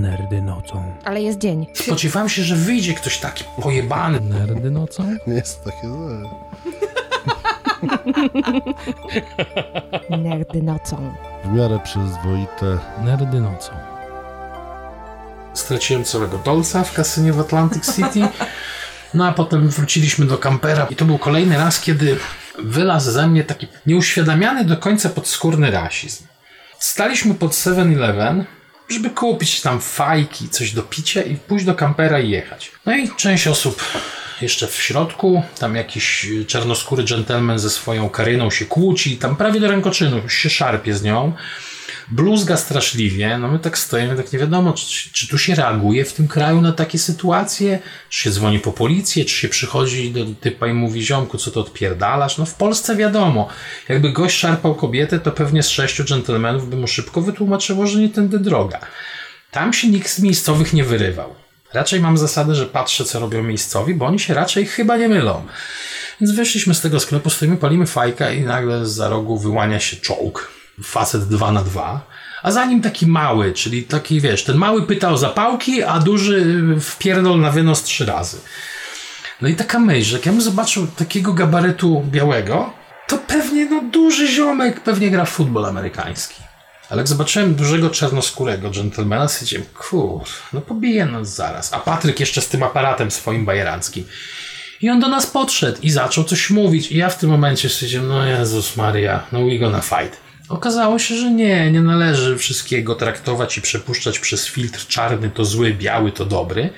Nerdy nocą. Ale jest dzień. Spodziewałem się, że wyjdzie ktoś taki pojebany. Nerdy nocą? Nie jest takie złe. Nerdy nocą. W miarę przyzwoite. Nerdy nocą. Straciłem całego dolca w kasynie w Atlantic City. No a potem wróciliśmy do kampera i to był kolejny raz, kiedy wylazł ze mnie taki nieuświadamiany do końca podskórny rasizm. Staliśmy pod 7-Eleven, żeby kupić tam fajki, coś do picia i pójść do kampera i jechać. No i część osób jeszcze w środku, tam jakiś czarnoskóry dżentelmen ze swoją karyną się kłóci, tam prawie do rękoczynu się szarpie z nią. Bluzga straszliwie, no my tak stoimy, tak nie wiadomo, czy, czy tu się reaguje w tym kraju na takie sytuacje, czy się dzwoni po policję, czy się przychodzi do typa i mówi ziomku, co to odpierdalasz? No w Polsce wiadomo, jakby gość szarpał kobietę, to pewnie z sześciu dżentelmenów by mu szybko wytłumaczyło, że nie tędy droga. Tam się nikt z miejscowych nie wyrywał. Raczej mam zasadę, że patrzę, co robią miejscowi, bo oni się raczej chyba nie mylą. Więc wyszliśmy z tego sklepu, stoimy, palimy fajka i nagle za rogu wyłania się czołg. Facet 2 na 2 a za nim taki mały, czyli taki, wiesz, ten mały pyta o zapałki, a duży wpierdol na wynos trzy razy. No i taka myśl, że jak ja bym zobaczył takiego gabarytu białego, to pewnie, no, duży ziomek pewnie gra w futbol amerykański. Ale jak zobaczyłem dużego czarnoskórego dżentelmena, stwierdziłem, kur, no pobije nas zaraz. A Patryk jeszcze z tym aparatem swoim bajeranckim. I on do nas podszedł i zaczął coś mówić. I ja w tym momencie stwierdziłem, no Jezus Maria, no we gonna fight. Okazało się, że nie, nie należy wszystkiego traktować i przepuszczać przez filtr czarny to zły, biały to dobry.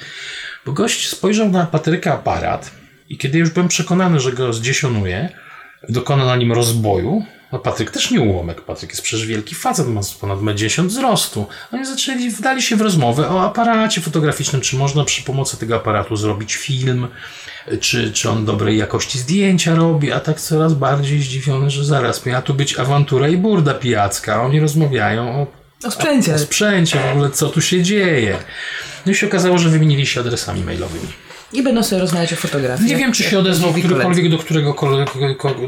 Bo gość spojrzał na Patryka aparat i kiedy już byłem przekonany, że go zdziesionuje, dokona na nim rozboju, no Patryk też nie ułomek, Patryk jest przecież wielki facet, ma ponad 1,10 wzrostu. Oni zaczęli, wdali się w rozmowę o aparacie fotograficznym, czy można przy pomocy tego aparatu zrobić film, czy, czy on dobrej jakości zdjęcia robi, a tak coraz bardziej zdziwiony, że zaraz miała tu być awantura i burda pijacka. Oni rozmawiają o, O sprzęcie. o sprzęcie, w ogóle co tu się dzieje. No i się okazało, że wymienili się adresami mailowymi. I będą sobie rozmawiać o fotografii. Nie wiem, czy się odezwał którykolwiek do którego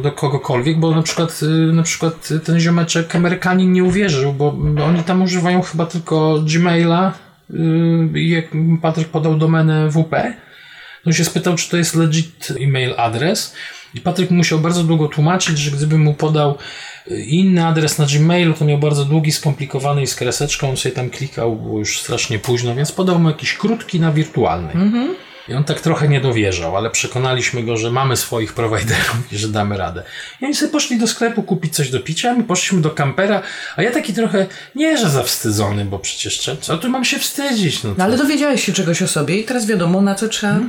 do kogokolwiek, bo na przykład, y, na przykład ten ziomeczek Amerykanin nie uwierzył, bo oni tam używają chyba tylko Gmaila y, jak Patryk podał domenę WP, no się spytał, czy to jest legit e-mail adres i Patryk musiał bardzo długo tłumaczyć, że gdyby mu podał y, inny adres na Gmailu, to miał bardzo długi, skomplikowany i z kreseczką, on sobie tam klikał, było już strasznie późno, więc podał mu jakiś krótki na wirtualny. I on tak trochę nie dowierzał, ale przekonaliśmy go, że mamy swoich prowajderów i że damy radę. I oni sobie poszli do sklepu kupić coś do picia, my poszliśmy do kampera, a ja taki trochę, nie że zawstydzony, bo przecież co tu mam się wstydzić? No, No ale dowiedziałeś się czegoś o sobie i teraz wiadomo, na co trzeba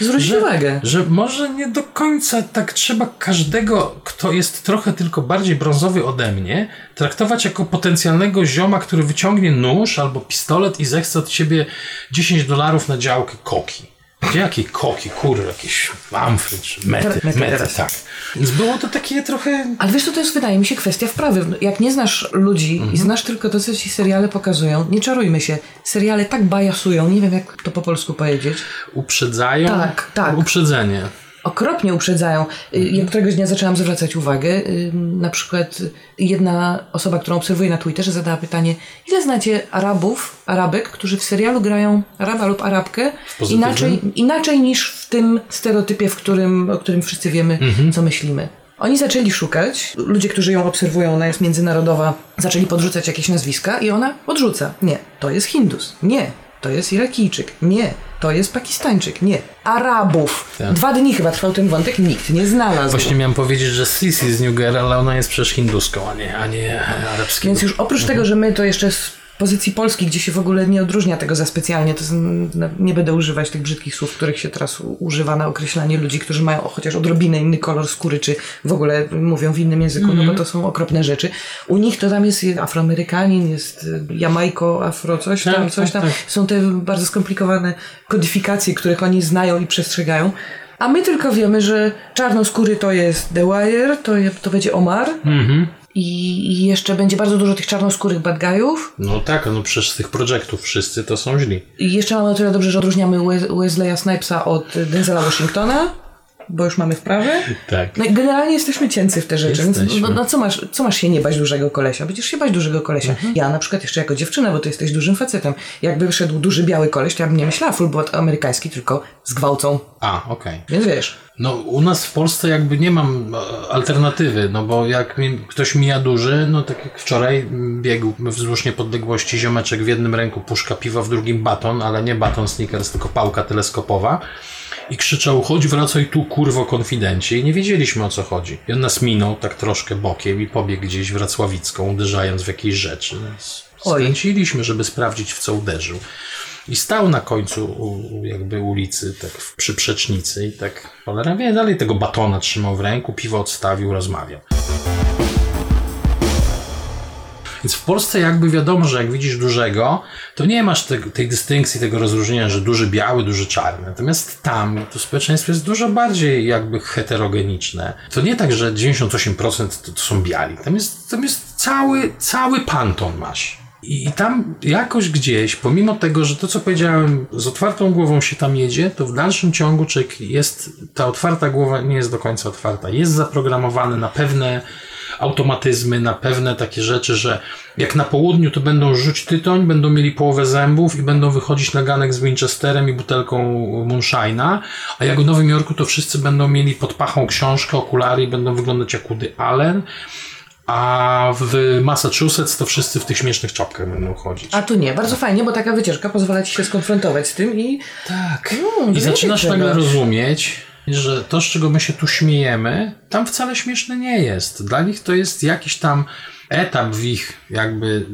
zwrócić uwagę. że może nie do końca tak trzeba każdego, kto jest trochę tylko bardziej brązowy ode mnie, traktować jako potencjalnego zioma, który wyciągnie nóż albo pistolet i zechce od ciebie 10 dolarów na działkę koki. Gdzie jakie koki, kurwa, jakieś Manfred, czy mety, Mety mety, tak. Więc było to takie trochę Ale wiesz co, to jest wydaje mi się kwestia wprawy. Jak nie znasz ludzi Mhm. i znasz tylko to, co ci seriale pokazują, nie czarujmy się. Seriale tak bajasują, nie wiem jak to po polsku powiedzieć. uprzedzają. Tak, tak. Uprzedzenie. Okropnie uprzedzają. Y, Ja któregoś dnia zaczęłam zwracać uwagę. y, Na przykład jedna osoba, którą obserwuję na Twitterze, zadała pytanie, ile znacie Arabów, Arabek, którzy w serialu grają Araba lub Arabkę inaczej, inaczej niż w tym stereotypie, w którym, o którym wszyscy wiemy, co myślimy. Oni zaczęli szukać, ludzie, którzy ją obserwują, ona jest międzynarodowa, zaczęli podrzucać jakieś nazwiska i ona odrzuca. Nie, to jest Hindus. Nie, to jest Irakijczyk. Nie, to jest Pakistańczyk. Nie, Arabów. Tak. Dwa dni chyba trwał ten wątek, nikt nie znalazł. Właśnie miałem powiedzieć, że Sisi z New Girl, ale ona jest przecież hinduską, a nie, a nie arabską. Więc już oprócz tego, że my to jeszcze pozycji Polski, gdzie się w ogóle nie odróżnia tego za specjalnie, to z- no, nie będę używać tych brzydkich słów, których się teraz używa na określanie ludzi, którzy mają chociaż odrobinę inny kolor skóry, czy w ogóle mówią w innym języku, no bo to są okropne rzeczy. U nich to tam jest afroamerykanin, jest y, Jamajko, afro, coś tam, Tak, coś tak, tam. tak. Są te bardzo skomplikowane kodyfikacje, których oni znają i przestrzegają. A my tylko wiemy, że czarnoskóry to jest The Wire, to, je, to będzie Omar. I, I jeszcze będzie bardzo dużo tych czarnoskórych bad guyów. No tak, no przecież z tych projektów wszyscy to są źli. I jeszcze mamy o tyle dobrze, że odróżniamy Wes- Wesleya Snipesa od Denzela Washingtona. Bo już mamy wprawę. Tak. No i generalnie jesteśmy cięcy w te rzeczy, więc Jesteśmy. no, no co, masz, co masz się nie bać dużego kolesia? Będziesz się bać dużego kolesia. Mhm. Ja na przykład jeszcze jako dziewczyna, bo ty jesteś dużym facetem. Jakby szedł duży biały koleś, to ja bym nie myślała fullbot amerykański, tylko z gwałcą. A, okej. Więc wiesz, No u nas w Polsce jakby nie mam e, alternatywy, no bo jak mi, ktoś mija duży, no tak jak wczoraj m, biegł wzdłuż niepodległości ziomeczek w jednym ręku puszka piwa, w drugim baton, ale nie baton Snickers, tylko pałka teleskopowa i krzyczał, chodź wracaj tu kurwo konfidencie i nie wiedzieliśmy o co chodzi. I on nas minął tak troszkę bokiem i pobiegł gdzieś wracławicką, uderzając w jakieś rzeczy. Oj. Skręciliśmy, żeby sprawdzić w co uderzył. I stał na końcu u- jakby ulicy, tak w- przy przecznicy i tak cholera wie, dalej tego batona trzymał w ręku, piwo odstawił, rozmawiał. Więc w Polsce jakby wiadomo, że jak widzisz dużego, to nie masz te, tej dystynkcji, tego rozróżnienia, że duży biały, duży czarny. Natomiast tam to społeczeństwo jest dużo bardziej jakby heterogeniczne. To nie tak, że 98% to, to są biali. Tam jest, tam jest cały, cały panton masz. I tam jakoś gdzieś, pomimo tego, że to co powiedziałem, z otwartą głową się tam jedzie, to w dalszym ciągu człowiek jest, ta otwarta głowa nie jest do końca otwarta. Jest zaprogramowany na pewne automatyzmy, na pewne takie rzeczy, że jak na południu to będą rzuć tytoń, będą mieli połowę zębów i będą wychodzić na ganek z Winchesterem i butelką Moonshine'a, a jak w Nowym Jorku to wszyscy będą mieli pod pachą książkę, okulary i będą wyglądać jak Woody Allen, a w Massachusetts to wszyscy w tych śmiesznych czapkach będą chodzić. a tu nie. Bardzo fajnie, bo taka wycieczka pozwala ci się skonfrontować z tym i Tak. No, I zaczynasz nagle no. rozumieć, że to, z czego my się tu śmiejemy, tam wcale śmieszne nie jest. Dla nich to jest jakiś tam etap w ich jakby,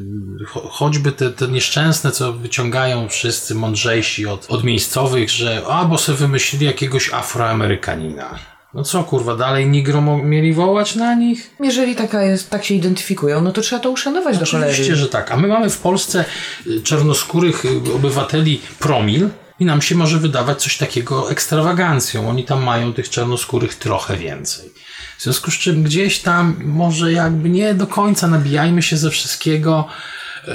cho- choćby te, te nieszczęsne, co wyciągają wszyscy mądrzejsi od, od miejscowych, że a, bo sobie wymyślili jakiegoś afroamerykanina. No co kurwa, dalej nigro mieli wołać na nich? jeżeli taka jest, tak się identyfikują, no to trzeba to uszanować do cholery. Oczywiście, że tak. A my mamy w Polsce y, czarnoskórych y, obywateli promil i nam się może wydawać coś takiego ekstrawagancją. Oni tam mają tych czarnoskórych trochę więcej. W związku z czym gdzieś tam może jakby nie do końca nabijajmy się ze wszystkiego.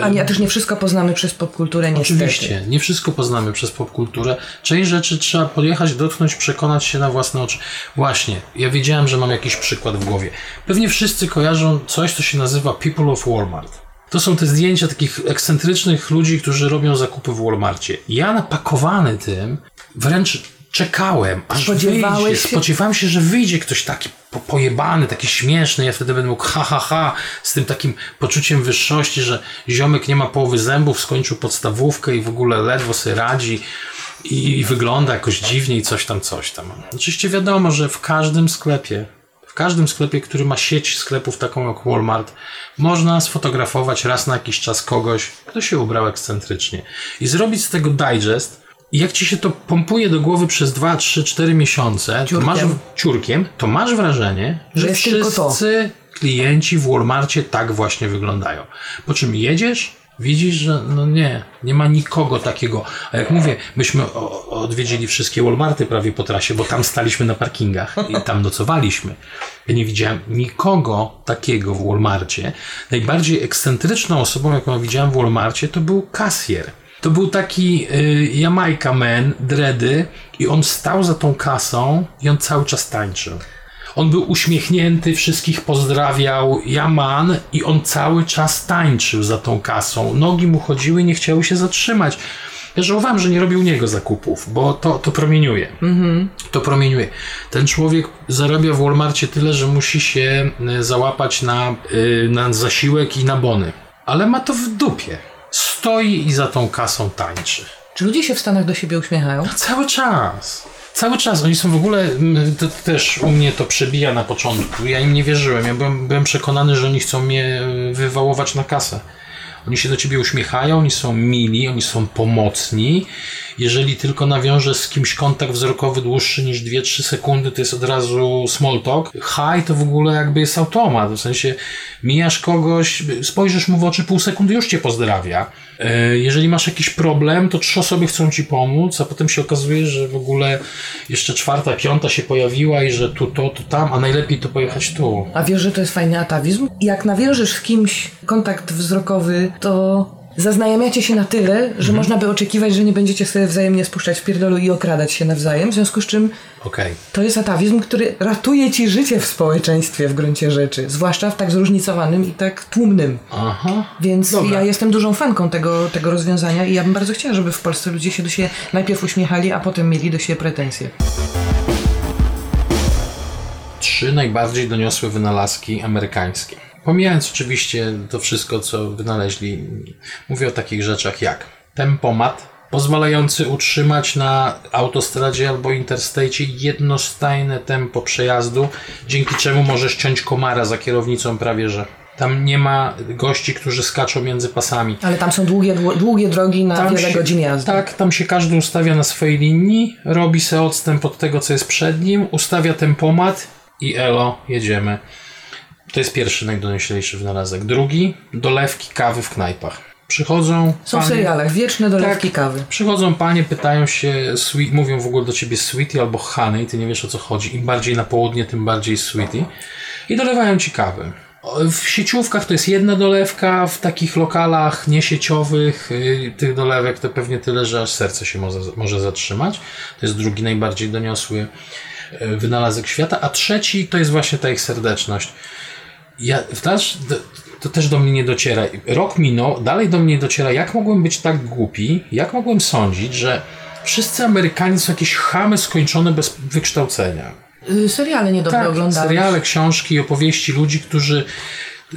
A nie, a też nie wszystko poznamy przez popkulturę, niestety. Oczywiście, nie wszystko poznamy przez popkulturę. Część rzeczy trzeba podjechać, dotknąć, przekonać się na własne oczy. Właśnie, ja wiedziałem, że mam jakiś przykład w głowie. Pewnie wszyscy kojarzą coś, co się nazywa People of Walmart. To są te zdjęcia takich ekscentrycznych ludzi, którzy robią zakupy w Walmarcie. Ja napakowany tym, wręcz czekałem, aż Spodziewałeś wyjdzie. się? Spodziewałem się, że wyjdzie ktoś taki po, pojebany, taki śmieszny. Ja wtedy będę mógł ha, ha, ha, z tym takim poczuciem wyższości, że ziomek nie ma połowy zębów, skończył podstawówkę i w ogóle ledwo sobie radzi i, i wygląda jakoś dziwnie i coś tam, coś tam. Oczywiście wiadomo, że w każdym sklepie, każdym sklepie, który ma sieć sklepów taką jak Walmart, można sfotografować raz na jakiś czas kogoś, kto się ubrał ekscentrycznie i zrobić z tego digest. I jak ci się to pompuje do głowy przez 2, 3, 4 miesiące, to Ciurkiem. masz, ciurkiem, to masz wrażenie, że to. wszyscy klienci w Walmarcie tak właśnie wyglądają. Po czym jedziesz, widzisz, że no nie, nie ma nikogo takiego. A jak mówię, myśmy odwiedzili wszystkie Walmarty prawie po trasie, bo tam staliśmy na parkingach i tam nocowaliśmy. Ja nie widziałem nikogo takiego w Walmarcie. Najbardziej ekscentryczną osobą, jaką widziałem w Walmarcie, to był kasjer. To był taki y, Jamaica man, dredy i on stał za tą kasą i on cały czas tańczył. On był uśmiechnięty, wszystkich pozdrawiał, Jaman i on cały czas tańczył za tą kasą. Nogi mu chodziły nie chciały się zatrzymać. Ja żałowałem, że nie robił niego zakupów, bo to, to promieniuje. To promieniuje. Ten człowiek zarabia w Walmarcie tyle, że musi się y, załapać na, y, na zasiłek i na bony. Ale ma to w dupie. Stoi i za tą kasą tańczy. Czy ludzie się w Stanach do siebie uśmiechają? Cały czas. Cały czas. Oni są w ogóle, to też u mnie to przebija na początku. Ja im nie wierzyłem. Ja byłem, byłem przekonany, że oni chcą mnie y, wywałować na kasę. Oni się do ciebie uśmiechają, oni są mili, oni są pomocni. Jeżeli tylko nawiążę z kimś kontakt wzrokowy dłuższy niż 2-3 sekundy, to jest od razu small talk. Hi to w ogóle jakby jest automat. W sensie mijasz kogoś, spojrzysz mu w oczy pół sekundy, już cię pozdrawia. E, Jeżeli masz jakiś problem, to trzy osoby chcą ci pomóc, a potem się okazuje, że w ogóle jeszcze czwarta, piąta się pojawiła i że tu to, tu tam, a najlepiej to pojechać tu. A wiesz, że to jest fajny atawizm? Jak nawiążesz z kimś kontakt wzrokowy, to zaznajamiacie się na tyle, że Mhm. można by oczekiwać, że nie będziecie sobie wzajemnie spuszczać w pierdolu i okradać się nawzajem, w związku z czym Okej. to jest atawizm, który ratuje ci życie w społeczeństwie w gruncie rzeczy, zwłaszcza w tak zróżnicowanym i tak tłumnym. Aha. Więc Dobra. ja jestem dużą fanką tego, tego rozwiązania i ja bym bardzo chciała, żeby w Polsce ludzie się do siebie najpierw uśmiechali, a potem mieli do siebie pretensje. Trzy najbardziej doniosłe wynalazki amerykańskie. Pomijając oczywiście to wszystko, co wynaleźli, mówię o takich rzeczach jak tempomat, pozwalający utrzymać na autostradzie albo interstate jednostajne tempo przejazdu, dzięki czemu możesz ciąć komara za kierownicą prawie że. Tam nie ma gości, którzy skaczą między pasami. Ale tam są długie, dłu- długie drogi na Tam wiele się- godzin jazdy. Tak, tam się każdy ustawia na swojej linii, robi se odstęp od tego, co jest przed nim, ustawia tempomat i elo, jedziemy. To jest pierwszy najdonioślejszy wynalazek. Drugi, dolewki kawy w knajpach. Przychodzą. Są w panie- serialach, wieczne dolewki Tak. kawy. Przychodzą panie, pytają się, sweet, mówią w ogóle do ciebie sweetie albo honey, ty nie wiesz o co chodzi. Im bardziej na południe, tym bardziej sweetie. I dolewają ci kawy. W sieciówkach to jest jedna dolewka, w takich lokalach niesieciowych yy, tych dolewek to pewnie tyle, że aż serce się może, może zatrzymać. To jest drugi najbardziej doniosły yy, wynalazek świata. A trzeci to jest właśnie ta ich serdeczność. Ja, też, to też do mnie nie dociera. Rok minął, dalej do mnie nie dociera, jak mogłem być tak głupi, jak mogłem sądzić, że wszyscy Amerykanie są jakieś chamy skończone bez wykształcenia. Y, seriale niedobre Tak, oglądałeś. seriale, książki, opowieści ludzi, którzy,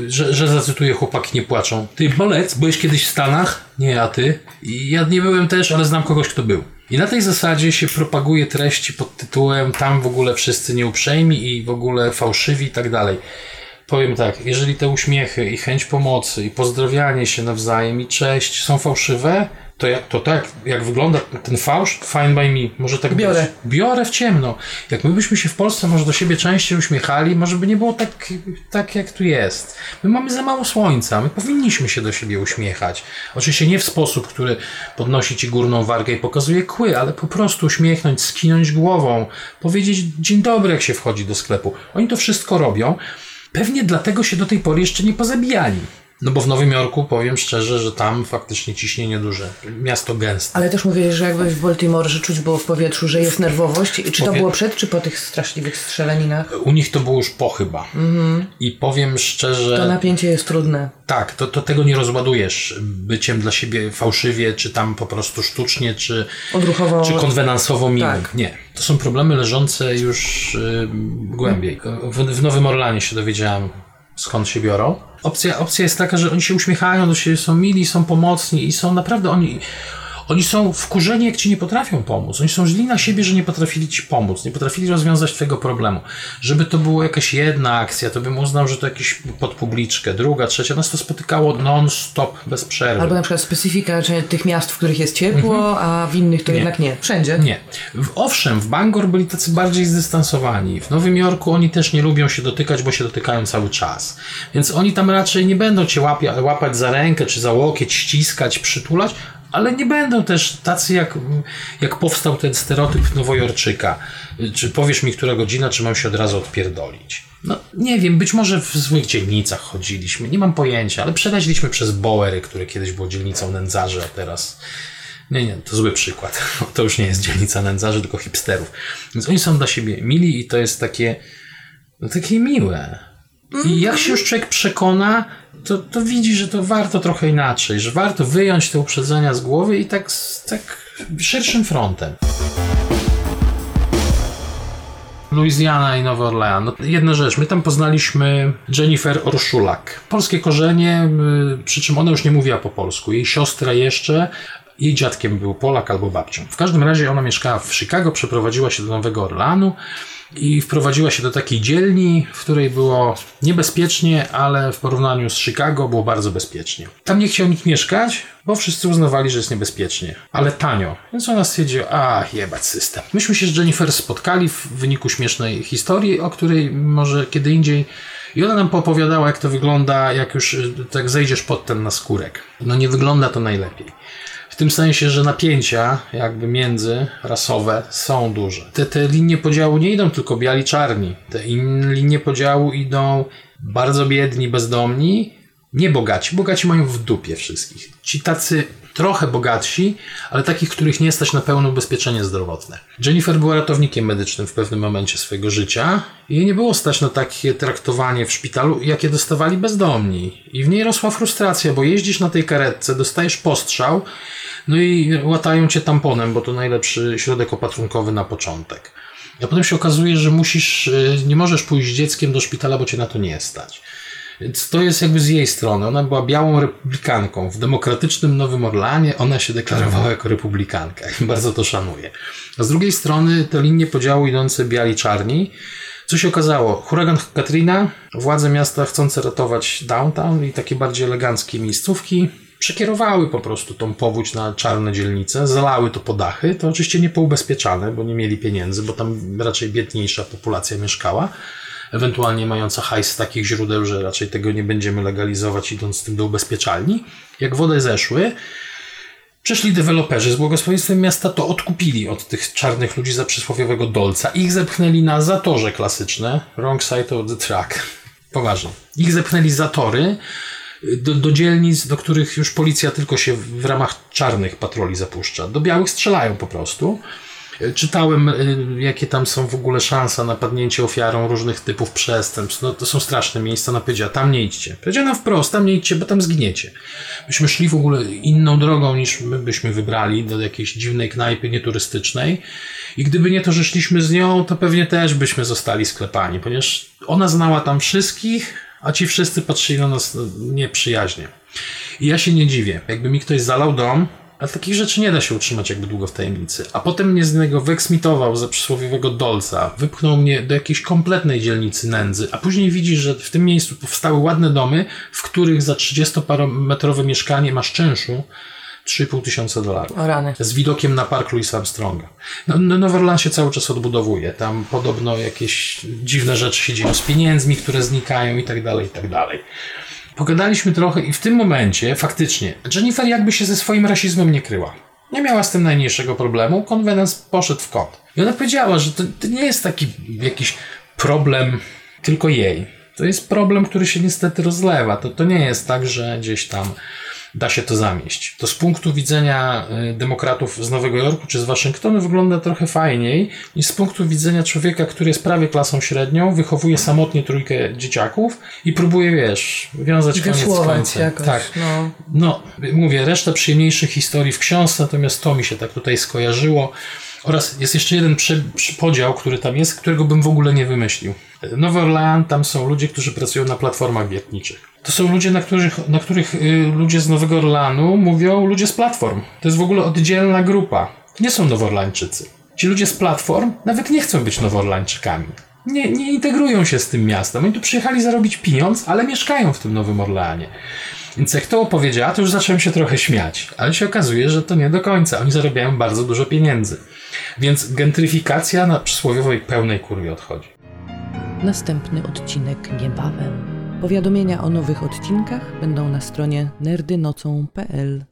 że, że zacytuję, chłopaki nie płaczą. Ty, Bolec, byłeś kiedyś w Stanach? Nie, a ty? I ja nie byłem też, ale znam kogoś, kto był. I na tej zasadzie się propaguje treści pod tytułem tam w ogóle wszyscy nieuprzejmi i w ogóle fałszywi i tak dalej. Powiem tak, jeżeli te uśmiechy i chęć pomocy i pozdrawianie się nawzajem i cześć są fałszywe, to, jak, to tak, jak wygląda ten fałsz, fine by me, może tak Biorę. być. Biorę w ciemno. Jak my byśmy się w Polsce może do siebie częściej uśmiechali, może by nie było tak, tak jak tu jest. My mamy za mało słońca, my powinniśmy się do siebie uśmiechać. Oczywiście nie w sposób, który podnosi ci górną wargę i pokazuje kły, ale po prostu uśmiechnąć, skinąć głową, powiedzieć dzień dobry, jak się wchodzi do sklepu. Oni to wszystko robią. Pewnie dlatego się do tej pory jeszcze nie pozabijali. No bo w Nowym Jorku powiem szczerze, że tam faktycznie ciśnienie duże. Miasto gęste. Ale też mówiłeś, że jak byłeś w Baltimore, że czuć było w powietrzu, że jest nerwowość. I Czy to Powie- było przed, czy po tych straszliwych strzelaninach? U nich to było już po chyba. I powiem szczerze, To napięcie jest trudne. tak, to, to tego nie rozładujesz byciem dla siebie fałszywie, czy tam po prostu sztucznie, czy, Odruchowo. czy konwenansowo miłym. Tak. Nie. To są problemy leżące już y, głębiej. W, w Nowym Orlanie się dowiedziałem, skąd się biorą. Opcja, opcja jest taka, że oni się uśmiechają do siebie, są mili, są pomocni i są naprawdę oni. Oni są wkurzeni, jak ci nie potrafią pomóc. Oni są źli na siebie, że nie potrafili ci pomóc, nie potrafili rozwiązać twojego problemu. Żeby to była jakaś jedna akcja, to bym uznał, że to jakiś pod publiczkę, druga, trzecia. Nas to spotykało non-stop, bez przerwy. Albo na przykład specyfika tych miast, w których jest ciepło, a w innych to jednak nie. Wszędzie. Nie. Owszem, w Bangor byli tacy bardziej zdystansowani. W Nowym Jorku oni też nie lubią się dotykać, bo się dotykają cały czas. Więc oni tam raczej nie będą cię łapia, łapać za rękę, czy za łokieć, ściskać, przytulać, ale nie będą też tacy, jak, jak powstał ten stereotyp Nowojorczyka. Czy powiesz mi, która godzina, czy mam się od razu odpierdolić? No, nie wiem, być może w złych dzielnicach chodziliśmy, nie mam pojęcia, ale przeleźliśmy przez Bowery, które kiedyś było dzielnicą nędzarzy, a teraz nie, nie, to zły przykład. To już nie jest dzielnica nędzarzy, tylko hipsterów. Więc oni są dla siebie mili i to jest takie, no takie miłe. I jak się już człowiek przekona, to, to widzi, że to warto trochę inaczej, że warto wyjąć te uprzedzenia z głowy i tak, z- tak szerszym frontem. Louisiana i Nowy Orlean. No, jedna rzecz, my tam poznaliśmy Jennifer Orszulak. Polskie korzenie, przy czym ona już nie mówiła po polsku. Jej siostra jeszcze, jej dziadkiem był Polak albo babcią. W każdym razie ona mieszkała w Chicago, przeprowadziła się do Nowego Orleanu i wprowadziła się do takiej dzielni, w której było niebezpiecznie, ale w porównaniu z Chicago było bardzo bezpiecznie. Tam nie chciał nikt mieszkać, bo wszyscy uznawali, że jest niebezpiecznie, ale tanio. Więc ona stwierdziła, a jebać system. Myśmy się z Jennifer spotkali w wyniku śmiesznej historii, o której może kiedy indziej i ona nam poopowiadała, jak to wygląda, jak już y, tak zejdziesz pod ten naskórek. No nie wygląda to najlepiej. W tym sensie, że napięcia jakby międzyrasowe są duże. Te, te linie podziału nie idą tylko biali czarni. Te in, linie podziału idą bardzo biedni, bezdomni Nie bogaci. Bogaci mają w dupie wszystkich. Ci tacy trochę bogatsi, ale takich, których nie stać na pełne ubezpieczenie zdrowotne. Jennifer była ratownikiem medycznym w pewnym momencie swojego życia i jej nie było stać na takie traktowanie w szpitalu, jakie dostawali bezdomni. I w niej rosła frustracja, bo jeździsz na tej karetce, dostajesz postrzał, no i łatają cię tamponem, bo to najlepszy środek opatrunkowy na początek. A potem się okazuje, że musisz, y, nie możesz pójść z dzieckiem do szpitala, bo cię na to nie stać. To jest jakby z jej strony. Ona była białą republikanką. W demokratycznym Nowym Orlanie ona się deklarowała jako republikanka i bardzo to szanuję. A z drugiej strony te linie podziału idące biali-czarni. Co się okazało? Huragan Katrina, władze miasta chcące ratować downtown i takie bardziej eleganckie miejscówki przekierowały po prostu tą powódź na czarne dzielnice, zalały to po dachy. To oczywiście nie poubezpieczane, bo nie mieli pieniędzy, bo tam raczej biedniejsza populacja mieszkała ewentualnie mająca hajs z takich źródeł, że raczej tego nie będziemy legalizować idąc z tym do ubezpieczalni. Jak wodę zeszły, przyszli deweloperzy z błogosławieństwem miasta, to odkupili od tych czarnych ludzi za przysłowiowego dolca. Ich zepchnęli na zatorze klasyczne, wrong side of the track. Poważnie. Ich zepchnęli zatory do, do dzielnic, do których już policja tylko się w ramach czarnych patroli zapuszcza. Do białych strzelają po prostu. Czytałem, y, jakie tam są w ogóle szanse na padnięcie ofiarą różnych typów przestępstw. No to są straszne miejsca. Ona powiedziała, tam nie idźcie. Powiedziała wprost, tam nie idźcie, bo tam zginiecie. Myśmy szli w ogóle inną drogą niż my byśmy wybrali do jakiejś dziwnej knajpy nieturystycznej. I gdyby nie to, że szliśmy z nią, to pewnie też byśmy zostali sklepani, ponieważ ona znała tam wszystkich, a ci wszyscy patrzyli na nas nieprzyjaźnie. I ja się nie dziwię. Jakby mi ktoś zalał dom, ale takich rzeczy nie da się utrzymać jakby długo w tajemnicy. A potem mnie z niego wyeksmitował za przysłowiowego dolca, wypchnął mnie do jakiejś kompletnej dzielnicy nędzy, a później widzisz, że w tym miejscu powstały ładne domy, w których za 30-parometrowe mieszkanie masz czynszu 3,5 tysiąca dolarów. O rany. Z widokiem na park Louisa Armstronga. No, no Orleans się cały czas odbudowuje. Tam podobno jakieś dziwne rzeczy się dzieją z pieniędzmi, które znikają i tak dalej, i tak dalej. Pogadaliśmy trochę i w tym momencie faktycznie Jennifer jakby się ze swoim rasizmem nie kryła. Nie miała z tym najmniejszego problemu. Konwenans poszedł w kąt. I ona powiedziała, że to, to nie jest taki jakiś problem tylko jej. To jest problem, który się niestety rozlewa. To, to nie jest tak, że gdzieś tam da się to zamieść. To z punktu widzenia y, demokratów z Nowego Jorku czy z Waszyngtonu wygląda trochę fajniej niż z punktu widzenia człowieka, który jest prawie klasą średnią, wychowuje samotnie trójkę dzieciaków i próbuje, wiesz, wiązać koniec końcem. jakoś. Tak. No. No, mówię, reszta przyjemniejszych historii w książce, natomiast to mi się tak tutaj skojarzyło. Oraz jest jeszcze jeden przy, przy podział, który tam jest, którego bym w ogóle nie wymyślił. Nowy Orlean, tam są ludzie, którzy pracują na platformach wiertniczych. To są ludzie, na których, na których y, ludzie z Nowego Orleanu mówią ludzie z platform. To jest w ogóle oddzielna grupa. Nie są Nowoorlańczycy. Ci ludzie z platform nawet nie chcą być Nowoorlańczykami. Nie, nie integrują się z tym miastem. Oni tu przyjechali zarobić pieniądz, ale mieszkają w tym Nowym Orleanie. Więc jak to opowiedziała, to już zacząłem się trochę śmiać. Ale się okazuje, że to nie do końca. Oni zarabiają bardzo dużo pieniędzy. Więc gentryfikacja na przysłowiowej pełnej kurwie odchodzi. Następny odcinek niebawem. Powiadomienia o nowych odcinkach będą na stronie nerdynocą.pl.